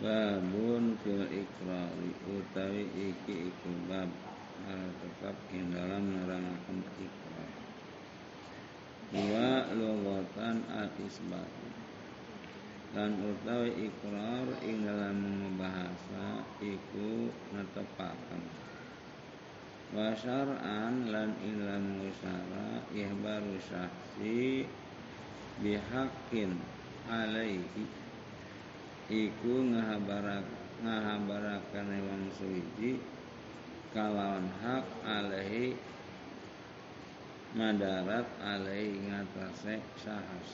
Babun fil ikrari utawi iki iku bab hal tetap ing dalam nerangaken ikrar. Wa lughatan al isbat. Lan utawi ikrar ing dalam bahasa iku netepaken. Wa syar'an lan ing dalam syara ihbaru syahsi bihaqqin alaihi iku ngahabarak ngahabarakan wong suwiji kalawan hak alaihi madarat alaihi ngatasé sahas.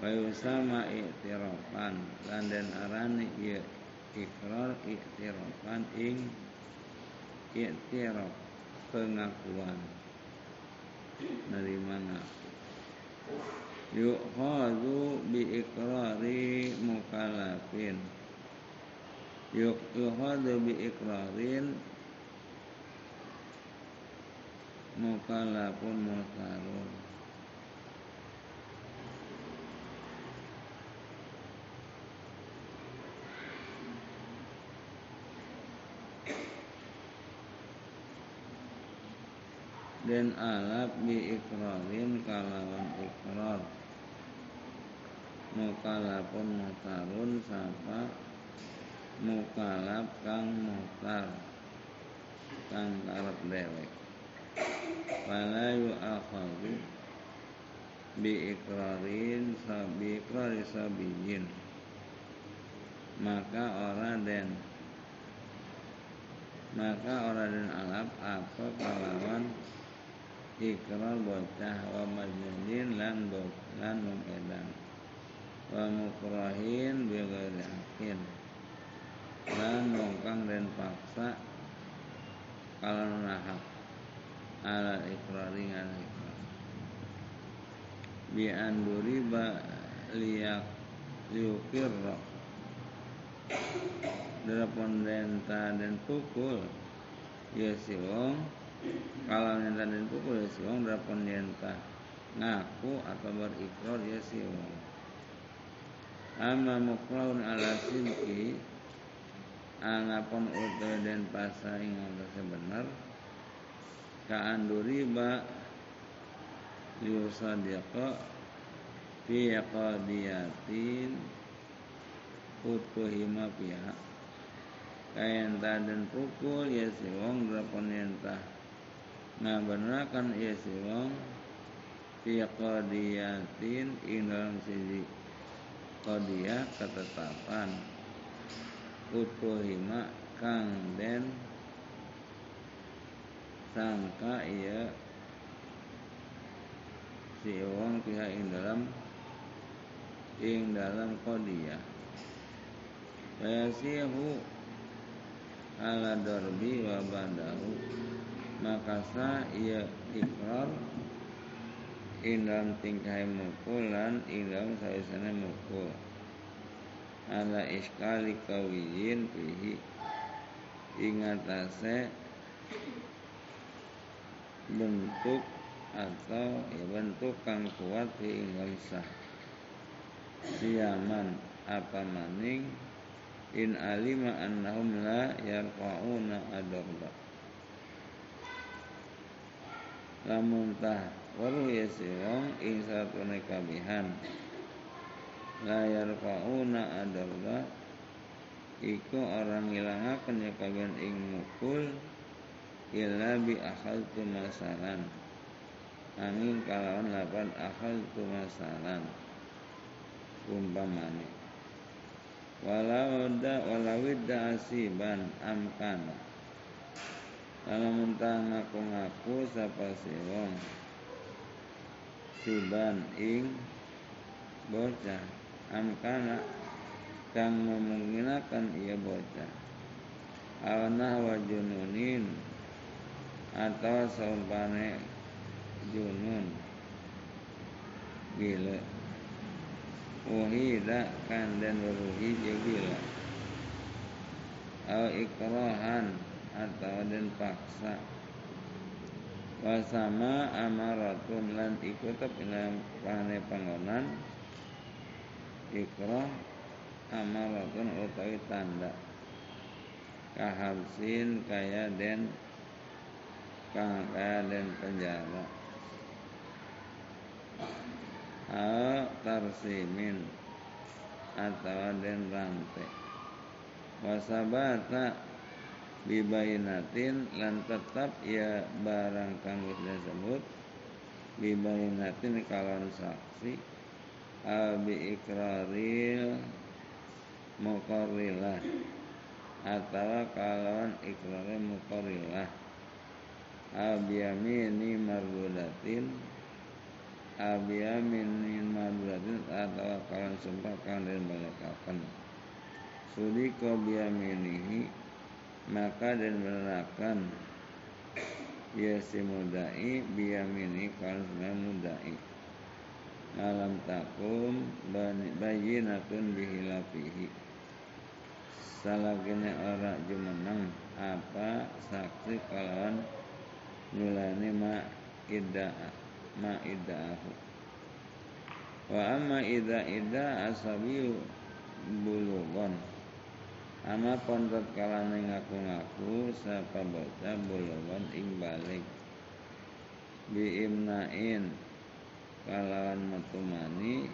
Wa yusama i'tirafan lan den arani ieu ikrar i'tirafan ing i'tiraf pengakuan. Nerima ngaku yukhadhu bi ikrari mukallafin yukhadhu bi ikrarin mukallafun mutarun dan alap bi ikrarin kalawan ikrar mukalapun mutarun sapa mukalap kang mutar kang karep dewek. Wala yu'akhadhu bi ikrarin sabi ikrari sabiyin. Maka ora den maka ora den alap apa kalawan ikrar bocah wa majnun lan lan wong edan wa mukrahin bi ghairi haqqin. Lan mongkang dan paksa kalau nahak ala ikrari ala ikrar bi anduri ba liyak liukir Darapun denta dan pukul. Ya si wong. Kalau denta dan pukul ya si wong. Darapun denta ngaku atau berikrar ya si wong Amma mukraun ala sinki Angapun utuh dan pasa ing benar Ka'anduriba Liusadiqa Fi qadiyatin Utuhima pihak. Kayanta dan pukul ya si wong Drapon yentah Nah benerakan ya si wong Fi qadiyatin Ing dalam qadiyah ketetapan. Utuhima kang den sangka iya si wong pihak ing dalam ing dalam qadiyah Fayasihu ala darbi wa badahu. Maka sa ia ikrar indam tingkai mukul lan indam sawisane mukul. Ala iskali kawiyin pihi ingatase bentuk atau ya bentuk kang kuat di ingam sah. Siaman apa maning? In alima annahum la yarfa'una adarba lamun tah waru ya wong ing satune kabihan la yarfauna adarba iku orang ngilangaken ya kabihan ing mukul. Illa bi akhaltu masalan. Angin kalawan lapan akhaltu masalan. Umpamane. Walau da walawidda asiban amkana kalau mentah ngaku-ngaku sapa si wong siban ing bocah. Amkana kang memungkinkan ia bocah. Awana wa jununin atau seumpane junun. Gila. Uhida kan dan beruhi gila. Au ikrahan atau dan paksa. Wasama amaratun lan iku tep ila pane panggonan. Ikrah amaratun utawi tanda. Kahabsin kaya den kang kaya den penjara. A tarsimin atau den rantai. Wasabata bibainatin lan tetap ya barang kang disebut. Bibainatin kalon saksi. Abi ikraril muqarrilah. Atau kalon ikraril muqarrilah. Abi yamini mardudatin abi yamini mardudatin atau kalon sumpah kang den balekaken sudika biyaminihi maka dan benarkan ya si mudai biyamini kalau sudah mudai. Malam takum bayinatun bihilafihi. Salagine ora jumeneng apa saksi kalawan nyulani ma idda ma idda'ahu wa amma idza idda asabiyu bulugon Ama pondot kalane ngaku-ngaku sapa bocah bulugon ing balik. Biimnain kalawan metumani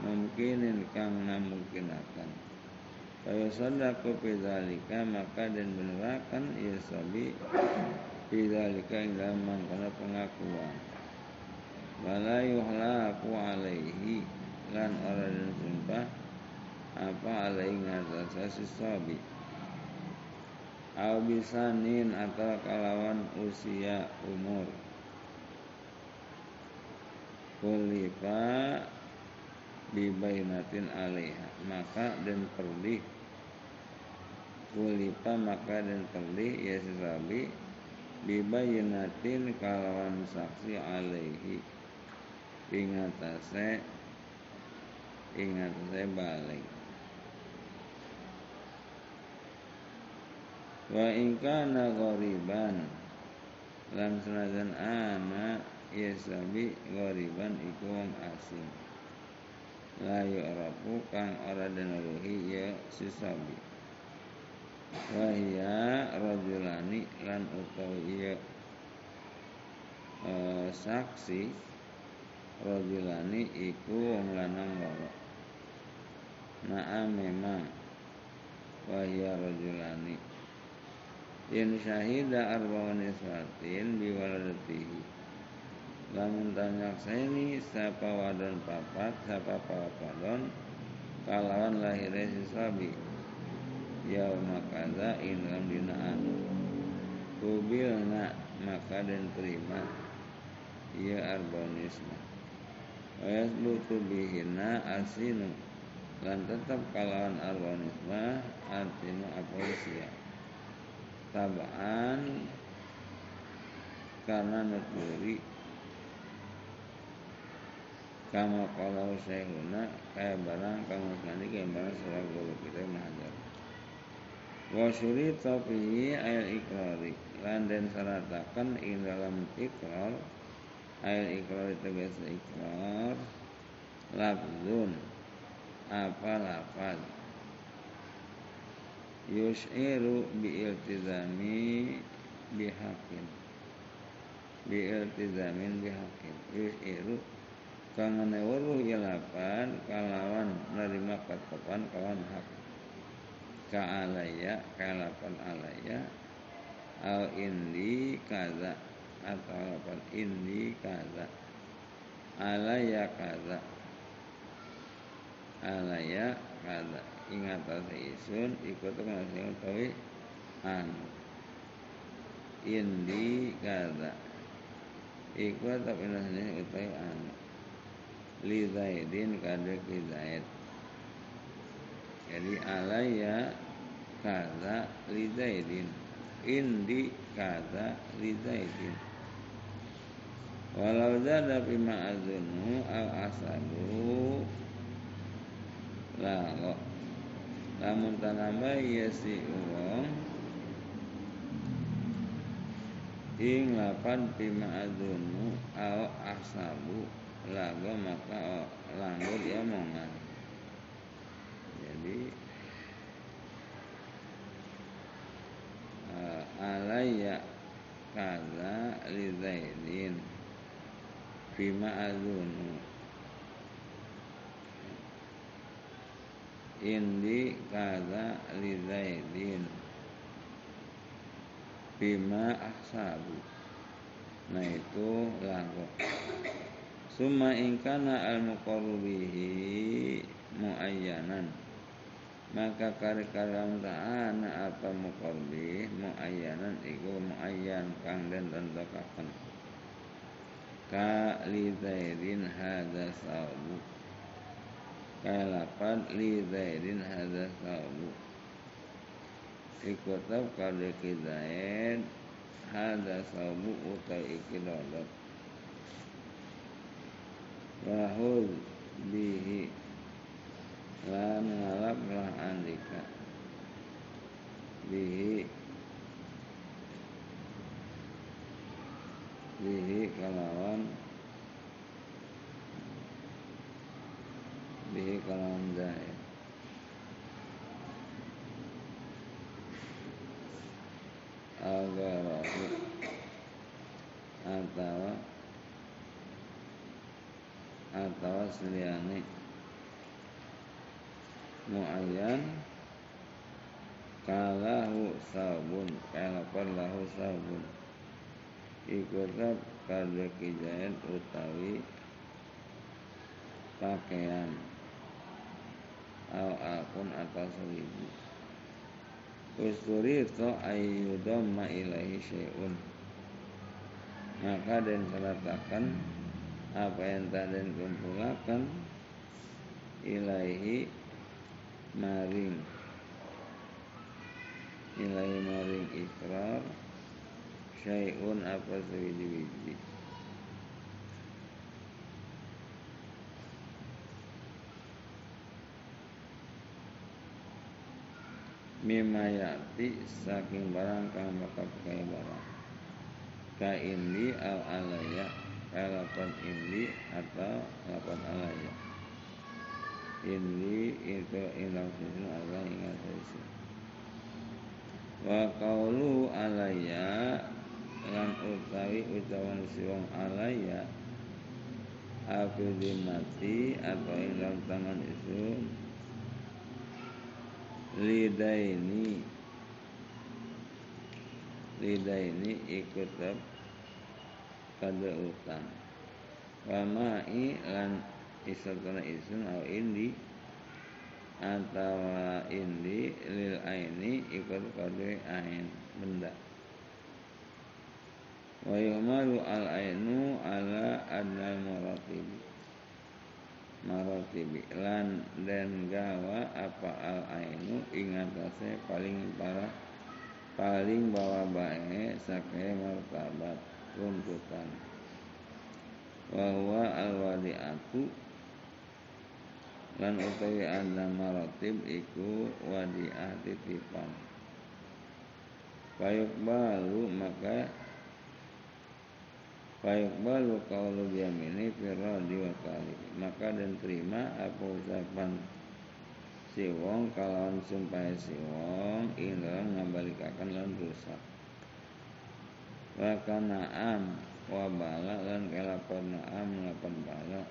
mungkinin kang namungkinakan Kaya sadaku pidzalika maka dan benerakan ia sabi pidzalika ing dalam mangkana pengakuan. Wala yuhlaku alaihi lan ora dan sumpah apa alai ngatasi sabi? Au bisanin atau kalawan usia umur? Kulipa bibainatin alaiha maka dan perli kulipa maka dan perli ya sesabi bibainatin kalawan saksi alaihi. Ingatase ingatase balik wa in kana ghariban lan senajan ana yasabi ghariban iku wong asing. La yu'rafu kang ora den ya sisabi wa hiya rajulani lan utawi ya uh, saksi rajulani iku wong lanang loro. Naam memang Wahya rajulani in syahida arba'un iswatin biwaladatihi. Lamun tanyakseni sapa wadon papat sapa papadon kalawan lahirnya si sabi. Yauma kaza in dalam dina anu. Kubilna maka dan terima. Ia arba'un isma. Wa yasbutu bihina asinu. Lan tetap kalawan arba'un isma artinya apa usia tabaan karena nuturi kama kalau syekhuna kaya barang kamu sekali kaya barang surah guru kita mahajar wa syuri fihi ayat ikrari lan den syaratakan ing dalam ikrar ayat ikrar biasa ikrar lafzun. Apa lafaz yus'iru biiltizami bihakin. Biiltizamin bihakin. Yus'iru kangane weruh ilapan kalawan nerima ketetapan kawan hak. Ka alaya kalapan alaya al indi kaza atau alapan indi kaza. Alaya kaza. Alaya kaza ingat isun ikut ngasih utawi an indi kada ikut tapi ngasih utawi an li zaidin kada ki zaid. Jadi alaya kada li zaidin. Indi kada li zaidin. Walau zada bima azunu al asabu la lamun tanambah ya si uang ing lapan pima adunu au ahsabu lago maka langgo dia mongan indi uh, alayya kaza li zaidin. Bima indi kaza li bima ahsabu. Nah itu lagu. Summa ingkana al muqarrubihi muayyanan. Maka kari kalam ta'ana apa muqarbi muayyanan iku muayyan kang den tentokaken ka li zaidin hadza saubu kalapan li zaidin hadza saubu ikutab kade kidain hadza saubu utai ikidodot. Wahul bihi lan ngalaplah andika. Bihi bihi kalawan bihi kalawan zaid agarahu atau atau seliani muayyan kalahu sabun kalapan lahu sabun ikutab kada kijayan utawi pakaian al akun atas ribu Usturi itu ayyudamma ilahi syai'un. Maka dan selatakan Apa yang tak dan kumpulakan Ilahi maring. Nilai maring ikrar syai'un apa sewiji-wiji mimayati saking barang kang bakal kaya barang. Ka indi al alaya kalapan indi atau lapan alaya. Ini itu ilang susun Allah ingat sisi wa kaulu alaya lan utawi ucapan siwang alaya aku dimati atau ilang tangan itu lidaini lidaini ikut kada utang. Wa ma'i lan isatuna isun au indi. Atau indi lil aini ikut kode ain benda. Wa yumalu al ainu ala adnal maratibi maratibi. Lan dan gawa apa al ainu ingatase paling para paling bawa bae sake martabat runtutan. Wa huwa al wadi'atu lan utawi ada maratib iku wadiah titipan Payuk balu maka Payuk balu kaulu ini firadi wa kali Maka dan terima apa ucapan si wong kalawan sumpah si wong ing dalam ngabalikakan lan rusak wa kana am wa bala lan kelapan am lapan bala.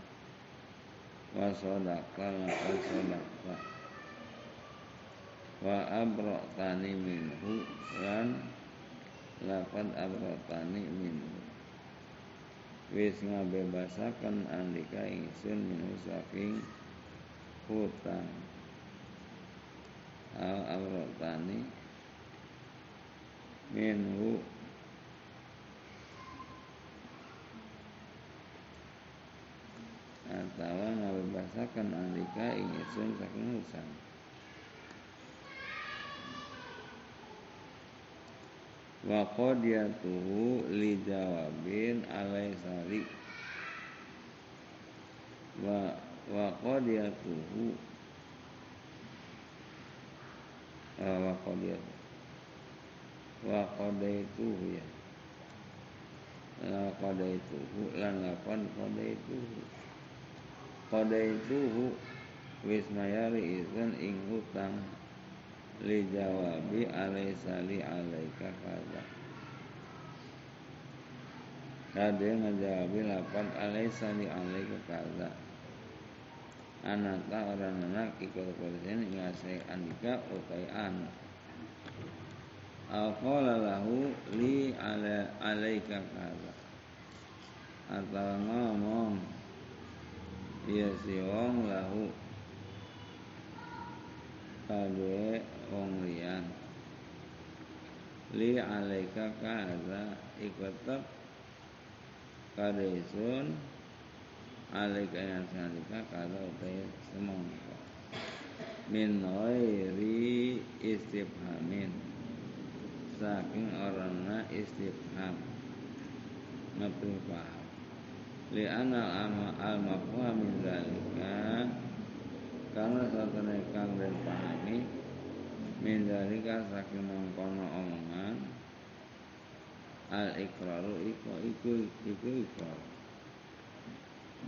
Wa sodaka laqad sodaka. Wa abrotani minhu lan laqad abrotani minhu wis ngabebasaken andika ingsun minhu saking hutang al abrotani minhu atau ngabebasakan alika ingsun saking usang wa qadiyatuhu li jawabin alaisari wa wa uh, wa qadiyatuhu wa qadaituhu ya. La qadaituhu lan lapan qadaituhu qadaituhu wis mayari izin ing li jawabi alaisa li alaika kaza. Kade ngajawabi lapan alaisa li alaika kaza. Anata orang anak ikut polisi ngasih andika utai an Aqala lahu li ala alaika kaza. Atau ngomong Ya si wong lahu. Kadue wong liyan li alaika kaza ikutab kadesun alaika yang salika kaza utai semongko min ghairi istifhamin saking orangna istifham ngepri paham? Li anal al mafhum min zalika. Karena satu kang dan pahami min dalika saking mengkono omongan al ikraru iku iku iku ikrar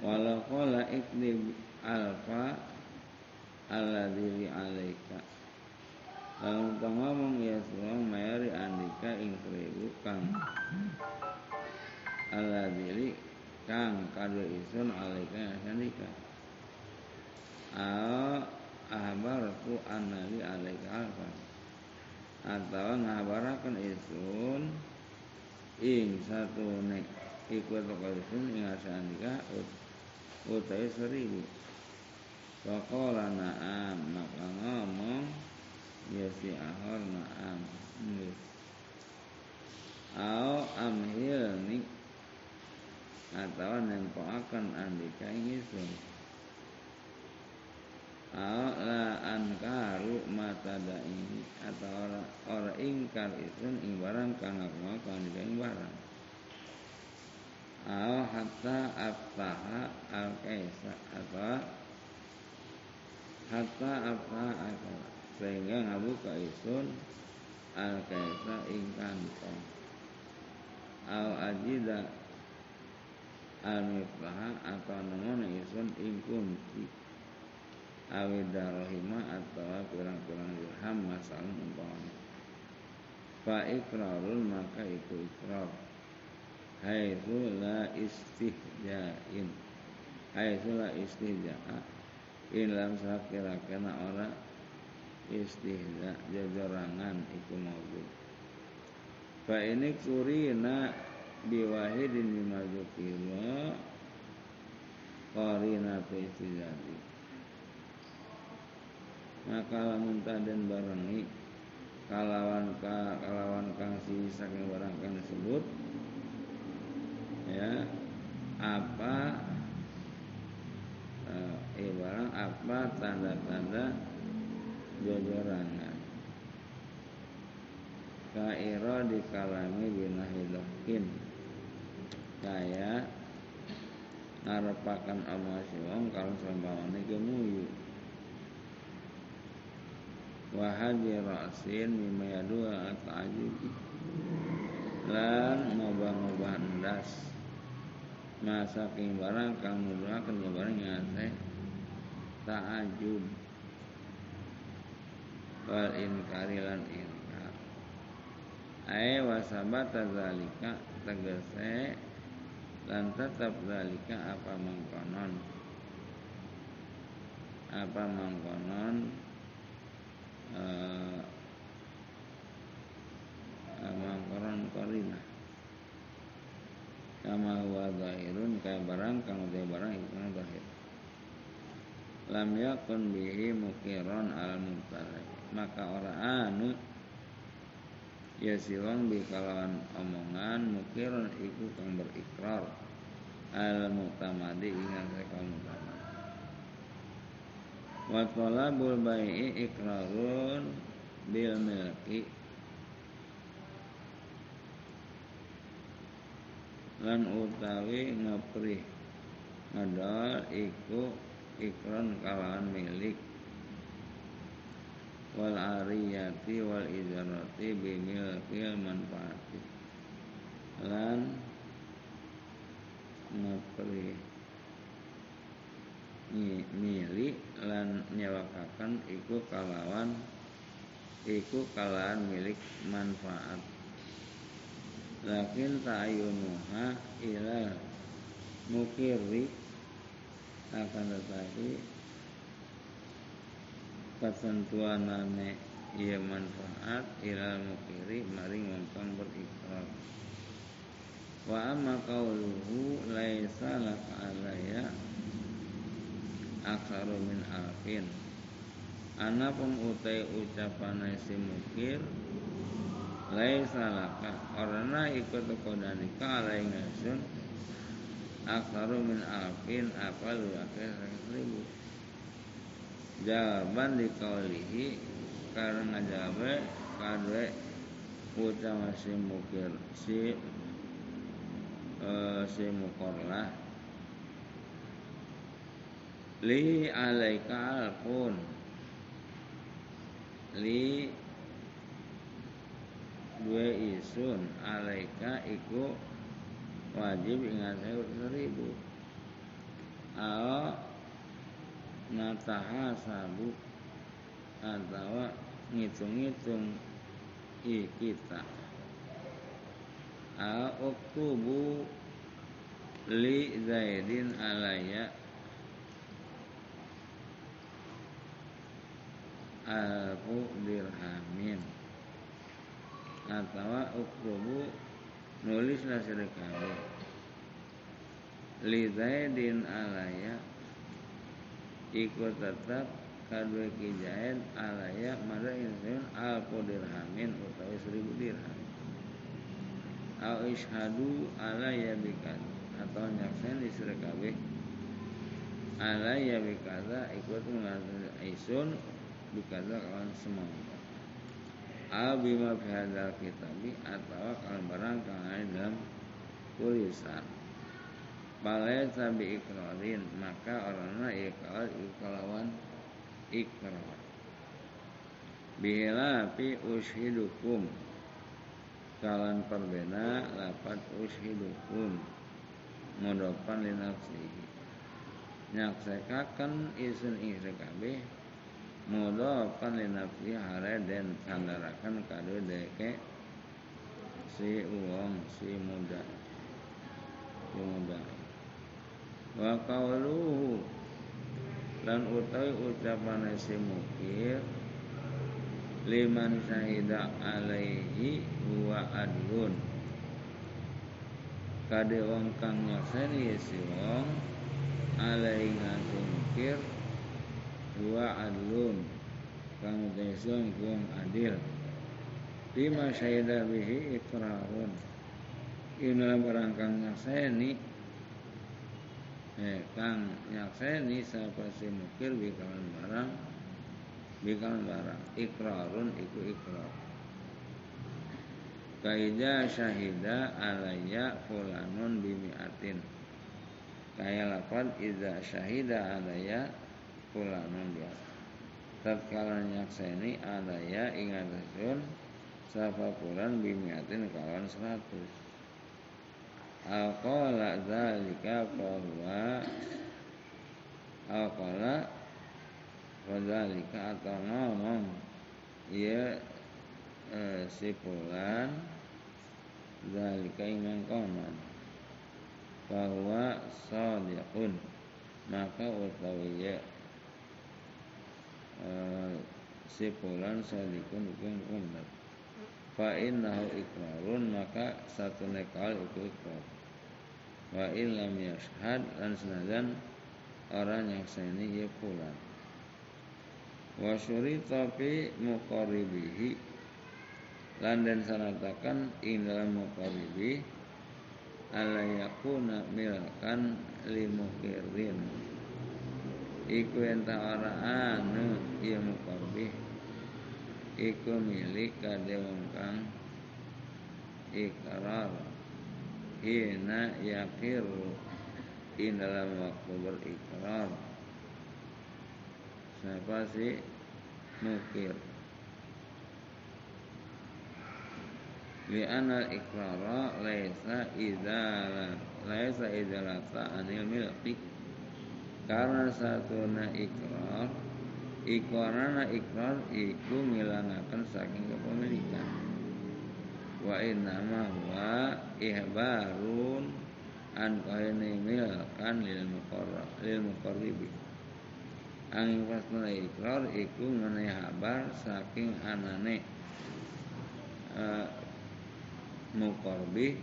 walau qala ikdib alfa alladzi alaika. Lalu ngomong ya suang mayari andika ing seribu kang alladzi kang kado isun alaika andika Al ahbarku anali alaika alfa. Atau ngabarakan isun ing satu nek ikut toko isun ing asandika ut, utai seribu. Pakola na'am maka ngomong ya si ahor na'am. Au amhil ni atau nempo andika ing isun la ankaru mata ini atau ora ora ingkar itu ing barang kang aku kang barang Al hatta aftaha al kaisa atau hatta aftaha akal sehingga ngabuka isun al kaisa ing kantong al ajida al miftaha atau nemon isun ing kunci awid darahima atau pirang-pirang dirham masalah umpamanya. Fa ikrarun maka itu ikrar. Haitsu la istihja'in. Haitsu la istihja'a. In lam sakira kena ora istihja jajarangan iku maujud fa ini kurina biwahidin mimma dzukira qarina fi istihja'in maka lamun taden barengi kalawan ka, kalawan kang si saking barang kang disebut ya apa eh, eh barang apa tanda-tanda jojorangan kairo di kalami binahidokin kaya ngarepakan Allah wong kalau sembahane kemuyu wa hadi ra'sin mimma yadua ta'ajubi lan ngobah-ngobah endas masaking barang kang nuduhaken barang nyate ta'ajub. Wal inkari lan inkar. Ay wasabata zalika tegese lan tetap zalika apa mangkonon? Apa mangkonon mangkoron korina kama huwa zahirun kaya barang kang udah barang itu zahir. Lam yakun bihi mukiron al mubtala maka orang anu ya siwang bi kalawan omongan mukiron iku kang berikrar al mutamadi ingat kaum mutamadi wa talabul bai'i ikrarun bil milki. Lan utawi ngepri ngedol iku ikron kalawan milik. Wal ariyati wal ijarati bimilkil manfaati. Lan ngepri milik lan nyewakaken iku kalawan iku kalawan milik manfaat. Lakin ta'ayunuha ila mukiri akan tetapi ketentuanane ia manfaat ila mukiri maring wong berikrar. Wa amma qawluhu laisa laka alaya aksaru min alfin anapun utai ucapan si mukir laisa laka. Orana ikut kodanika alai ngasun aksaru min alfin apa lu akhir jawaban di kaulihi karena jawab kadwe ucapan si mukir si uh, si mukorlah li alaika alfun li dua isun alaika iku wajib ingat saya seribu. Ao nataha sabu atau ngitung-ngitung i kita al uktubu li zaidin alaya alfu dirhamin. Atau uktubu nulis nasir kabe li zaidin alaya. Ikut tetap kadua kijain alaya mada insun alfu dirhamin utawi seribu dirham. Au ishadu ala ya bikat atau nyaksen istri kabeh. Ala ya bikaza ikut mengatakan isun bikaza kawan semangka au bima bihadal kitabi atau kawan barang kang dalam tulisan. Balai sabi ikrarin maka orangnya ikrar ikrawan ikrar Bila pi ushidukum. Kalan perbeda lapat ushidukum. Ngodopan li nafsihi nyaksekaken isun ihre kabeh ngodopan li nafsihi hare den sandarakan kado deke si uang si muda. Si muda. Wa qawluhu lan utawi ucapan si mukir liman syahida alaihi huwa adlun. Kade wong kang nyaksani si wong alaihi ngasungkir huwa adlun. Kang desong wong adil. Lima syahida bihi ikrarun. Ina barang kang nyaksani eh kang nyaksani sapa si mukir bikalan barang. Bikal barang. Ikrarun iku ikrar kaida syahida alaya fulanun bimiatin. Kaya lapan iza syahida alaya fulanun dia. Tatkala nyakseni alaya ingatasun sapa fulan bimiatin kawan seratus. Aqala zalika bahwa Aqala Wadhalika atau ngomong Ia e, si pulan Zalika iman konon Bahwa sadiqun Maka utawi ya e, Si pulan sadiqun hukum benar Fa innahu ikrarun Maka satu nekal itu ikrar Wa in lam yashhad Dan senajan Orang yang seni ya pulan wa syurita fi muqaribihi lan den sanatakan ing dalam muqaribi ala yakuna milkan limukirin iku enta ora anu iya muqaribih iku milik kade wong kang ikrar hina yakir ing dalam waktu berikrar siapa sih? Mukir li'anna al-ikrara laisa idala laisa idalata anil milki karena satuna ikrar ikrarana ikrar iku ngilangaken saking kepemilikan. Wa innama huwa ihbarun an kaini milkan lil muqarrab lil angin fasna ikrar iku mengenai habar saking anane uh, muqarbi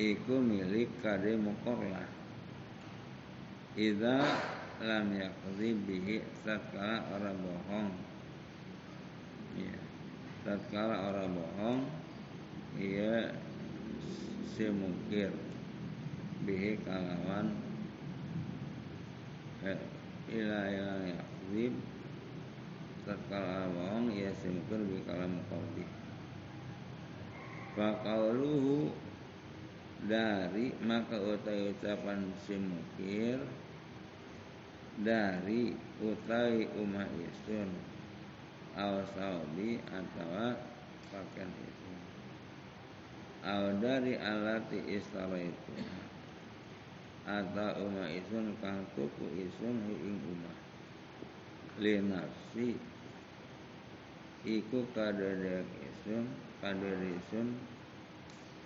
iku milik kade muqarlah Iza lam yakzi bihi tatkala orang bohong. Ya tatkala orang bohong ia si mungkir bihi kalawan. Eh, ila ila yakzib tatkala bohong ia si mungkir bihi kalam muqardi Fakauluhu dari maka utai ucapan si mukir dari utai umah isun aw saudi atau pakaian isun aw dari alati istara itu. Atau umah isun kang tuku isun ing umah linafsi iku kadadek isun kadadek isun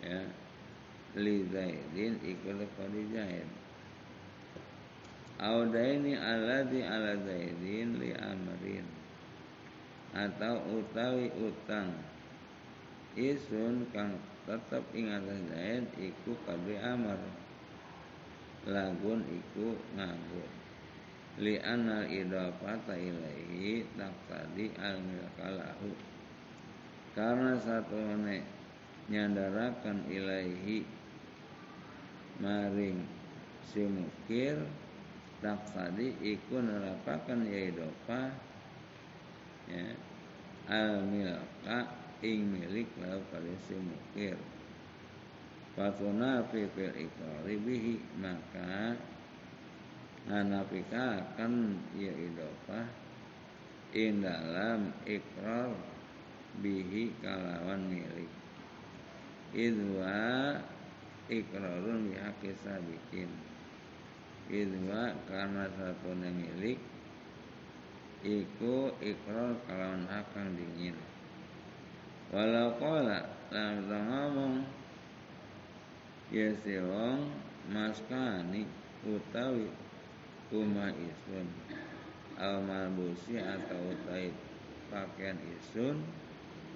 ya. Li zaidin iku lepadi zaid Audaini alladhi ala zaidin li amrin. Atau utawi utang. Isun kang tetep ing atas zaid iku kabeh amar. Lagun iku nganggur li anal idafata ilaihi taqtadi al milkalahu. Karena satu nek nyandarakan ilaihi maring si mukir tadi iku nerapakan ya idopa ya al milka ing milik lau pada si mukir. Fatuna fi fil ikrari bihi maka akan ya idopa in dalam ikrar bihi kalawan milik. Idwa ikrarun bihaqi sabikin idwa karena satu milik iku ikrar kalawan hak kang dingin. Walau kola dalam ngomong ya siwong maskani utawi kuma isun al malbusi atau utawi pakaian isun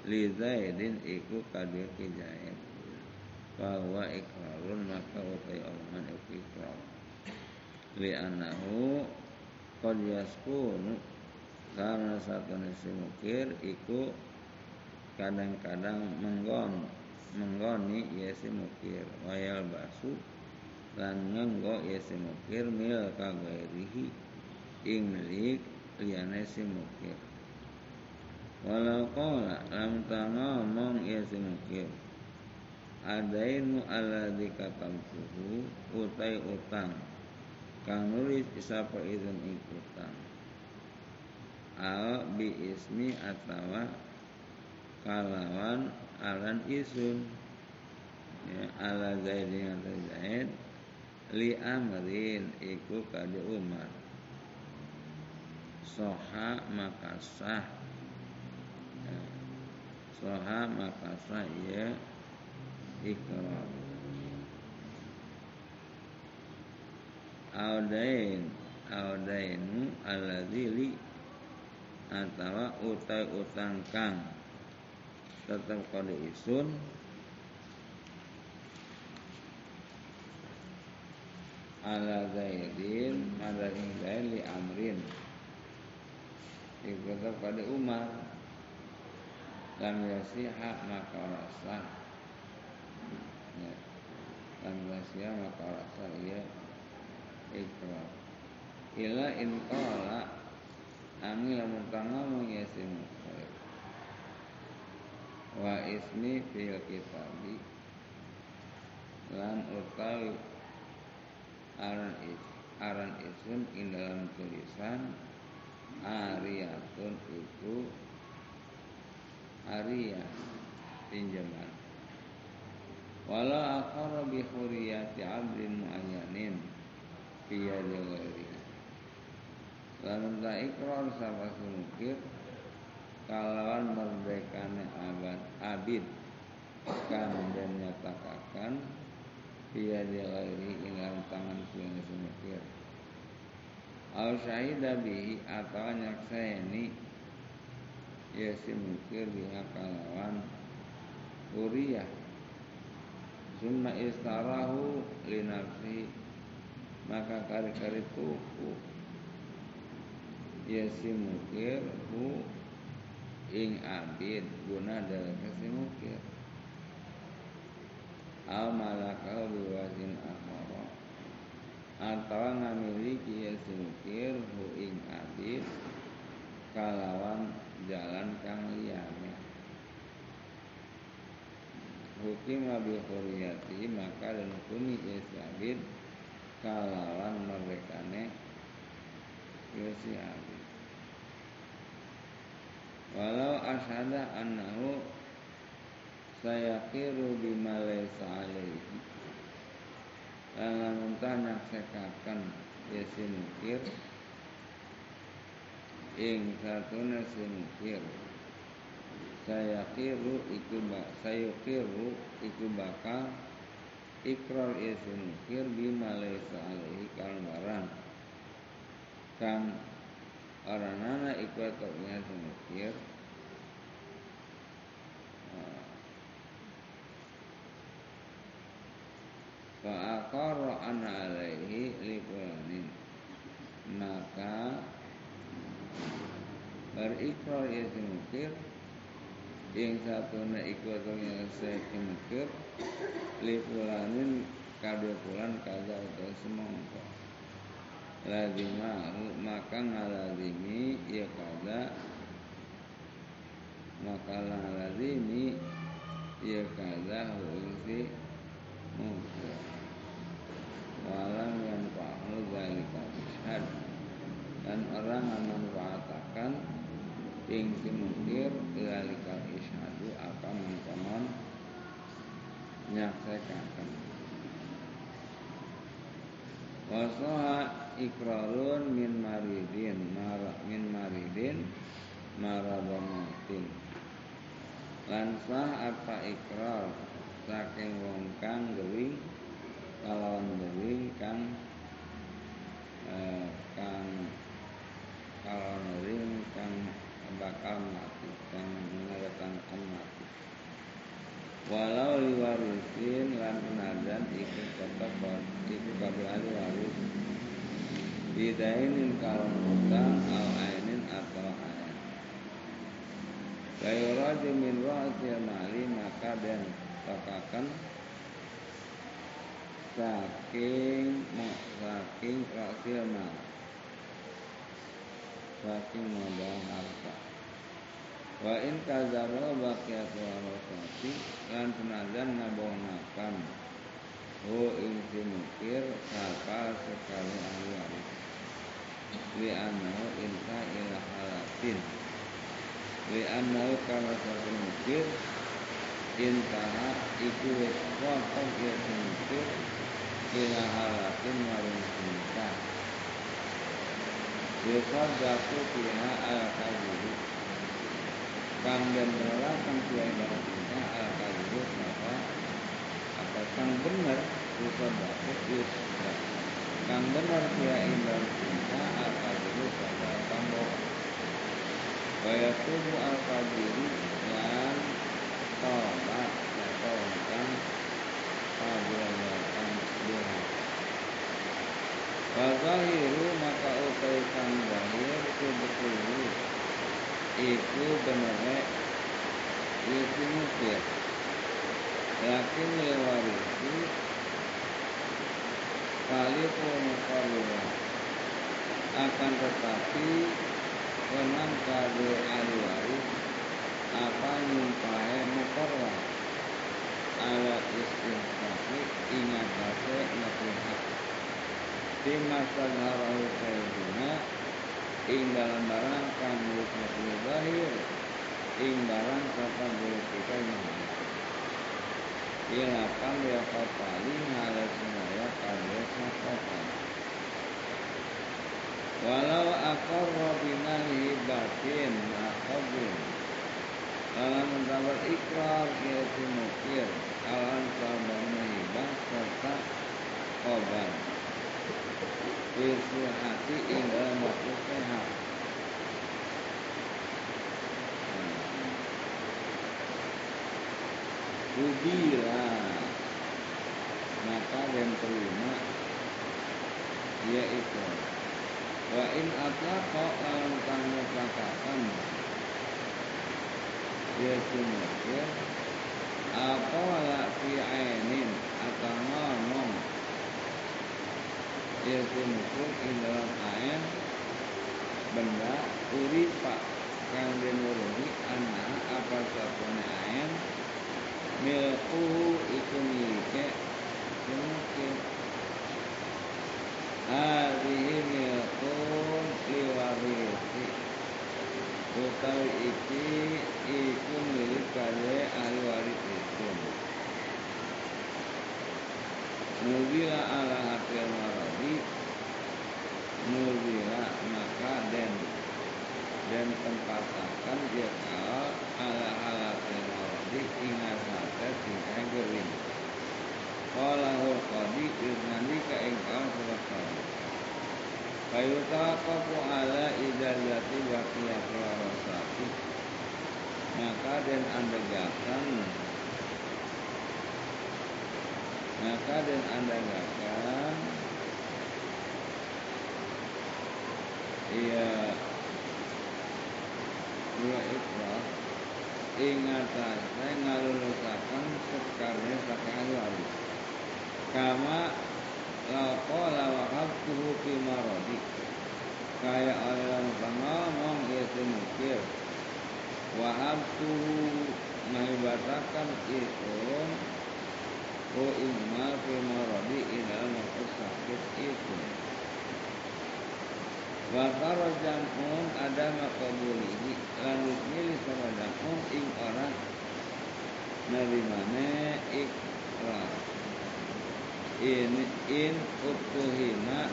li zaidin iku kadir kijaid bahwa ikrarun maka utai omongan ikrar li'annahu qad yaskunu karena satu nasi mukir iku kadang-kadang menggon menggoni yesi mukir. Wayal basu lan ngenggo yesi mukir mil kagairihi ing milik liyane si mukir. Walau qala lam ngomong yesi mukir adainu alladzi katamtuhu utai utang kang nulis isapa izin ikutan. Al bi ismi atawa kalawan alan isun. Ya, ala zaidin atau zaid li amrin iku kade umar. Soha makasah ya, soha makasah ya ikrar audain audainu aladzili atau utai utang kang tetap kode isun ala zaidin ada ing li amrin. Tetap kode umar lam yasiha maka rasa. Ya. lam yasiha maka rasa ya ikrar ila in qala ami lamun ngomong ya si wa ismi fil kitabi lan utawi aran is aran isun ing dalam tulisan ariyatun itu ariyah pinjaman. Wala akhara bi huriyati abdin muayyanin biyadi ghairi Lalu tak ikrar sapa sumukir kalawan merdekane abad abid. Kan dan nyatakakan dia dilairi ilang tangan kuing sumukir al syahida bihi atau nyakseni ya si mukir biha kalawan Uriah Summa istarahu linafsi Maka kari-kari tuku Ya si mukir hu ing abid guna dari si mukir. Al malakal biwazin akhara atau ngamiliki ya si mukir hu ing abid kalawan jalan kang liyane. Hukim abi maka dan hukumi ya si abid kalawan merdekane si abid walau asyada annahu sayakiru bima laysa alaihi. Lamun nyaksekaken ya si mukir ing satuna si mukir saya kiru iku saya kiru iku bakal ikrar isim kir bima laysa alaihi kal barang. Kang nana iku atoknya semukir Fa'akara ana alaihi likulanin Maka Berikrar ya semukir yang satu na iku yang saya kemukir li fulanin kadua pulan kada atau semongko lazimahu maka ngalazimi ya kada maka ngalazimi ya kada hu si mungkir walam yang fa'al zalika ishad dan orang memanfaatkan ing si mungkir ilalikal isyadu akan mengkonon nyaksekaken wasoha ikrarun min maridin mar, min maridin maradomatin lan sah apa ikrar? Saking wong kang gering kalawan gering kang eh, kang kalawan gering kang bakal mati dan menandakan mati walau liwarisin lan penadan ikut tetap ikut kabeh ahli waris bidainin kalau utang al ainin atau ain Layuraju min ra'asil mali maka dan tokakan saking saking ra'asil mali. Saking modal harta wa in kazaba baqiyat warasati lan penajan nabonakan hu ing mukir sapa sekali ahli waris. Li annahu inta ila halatin. Li annahu kana sapa mukir intaha iku wis ya mukir ila halatin maring cinta Yusadaku fiha al-kadhibu Kang fiha dalam cinta al-kadhibu Maka apa kang benar? Yusadaku Yusadaku Kang benar fiha dalam cinta Maka kang bohong Wayatubu al-kadhibu Dan Tobat Atau kang Kabulan kang Durhaka Wazahiru maka utai kang zahir Iku benernya Iku mukir Lakin lewarisi Kali mukarriwa Akan tetapi Wenang kado ahli waris Apa nyumpahe mukarwa Ala istihkaki Ingatase nasihat di masa harahu khairuna ing dalam barang kang mukmin zahir ing barang sapa kita ini Ilakan ya kotali ngales semaya kades makotan Walau aqarra binalihi batin ma'qabin Dalam mendapat ikrar yaitu mukir Alam sabana hibah serta obat Indah waktu sehat. Ubila Maka dan terima Ia ikrar Wa in atlaqa alam kamu katakan sumukir Apa wala fi ainin Atau ngomong Sumukir Di dalam ain. Benda uripa Kang dinurungi Anak apa sapune ain. Milkuhu iku milike Sumukir Hadihi milkun liwarisi Utawi iki iku milik kade ahli waris itu Nubila ala hatil maradi Nubila maka den Dan tempatakan dia kal ala halatil maradi Ingat hati singkai gering Qalahul qadi Yudnani ka ingkau surat qadi Fayutaqafu ala idazati baqiyati warasati Maka dan andegakan Maka dan andegakan Iya Dua ikrah Ingatan saya ngalulusakan Sekarnya sakai waris Kama Laqala wa habtuhu fi maradi Kaya orang ngomong itu mukir Wa habtuhu Mahibatakan itu Ku imal fi maradi Dalam waktu sakit itu. Wa jam'un ada makabulihi Lalu milih sama jam'un ing orang Narimane ikrar in in utuhima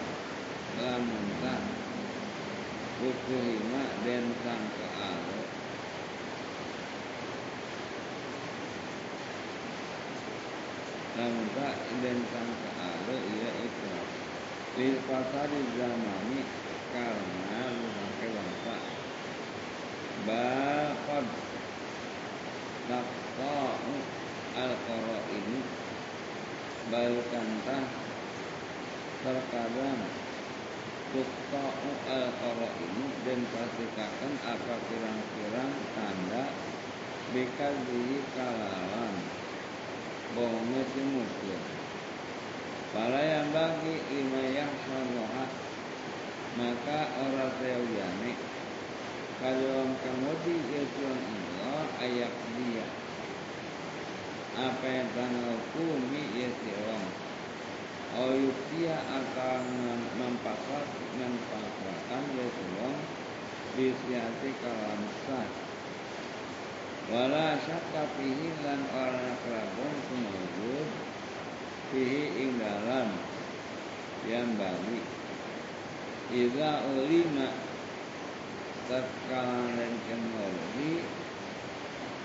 lamun tak utuhima dan sangka tak dan sangka alo ia ikrar lil fasadi zamani karena memakai bangsa bakad taqta'u al ini balkantah terkadang tukta'u al ini dan pastikan apa pirang-pirang tanda bikadhi kalawan si mukir Para yang bagi yang sanoha maka orang seuyane kalau kemudi itu Allah ayak dia. Apa yang tanah hukumi ya si orang Oyukia akan mempasat mempasrakan ya si orang Bisiati kalam sah Wala syakka fihi lan orang kerabun kumawud Fihi ing dalam Yang bagi. Iza ulima Tatkala dan kemurhi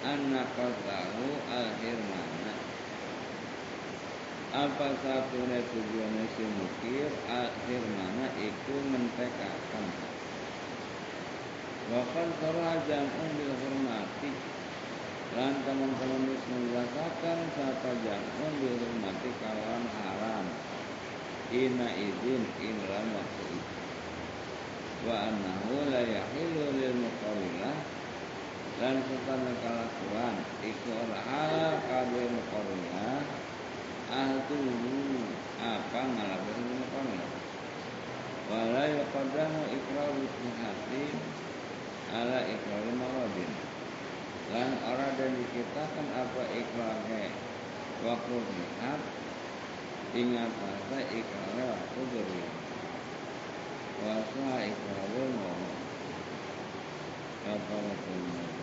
Anna qatahu al-hirmana. Apa satunya tujuannya si mukir Al-hirmana iku mentekakan Wakan sarah jam'un bil hormati Lan teman-teman menjelaskan Sapa jam'un bil hormati Kawan haram. Ina izin inran waktu itu. Wa annahu la yahilu lil muqawilah dan serta kelakuan iku ora kabeh muqarriyah ahtuhu apa ngalakukan muqarriyah wala yuqaddamu ikraru hati ala ikrar maradin lan ora dan dikitakan apa ikrarnya waktu lihat ingat asa ikrarnya waktu beri wasa ikrarul maut kafaratul maut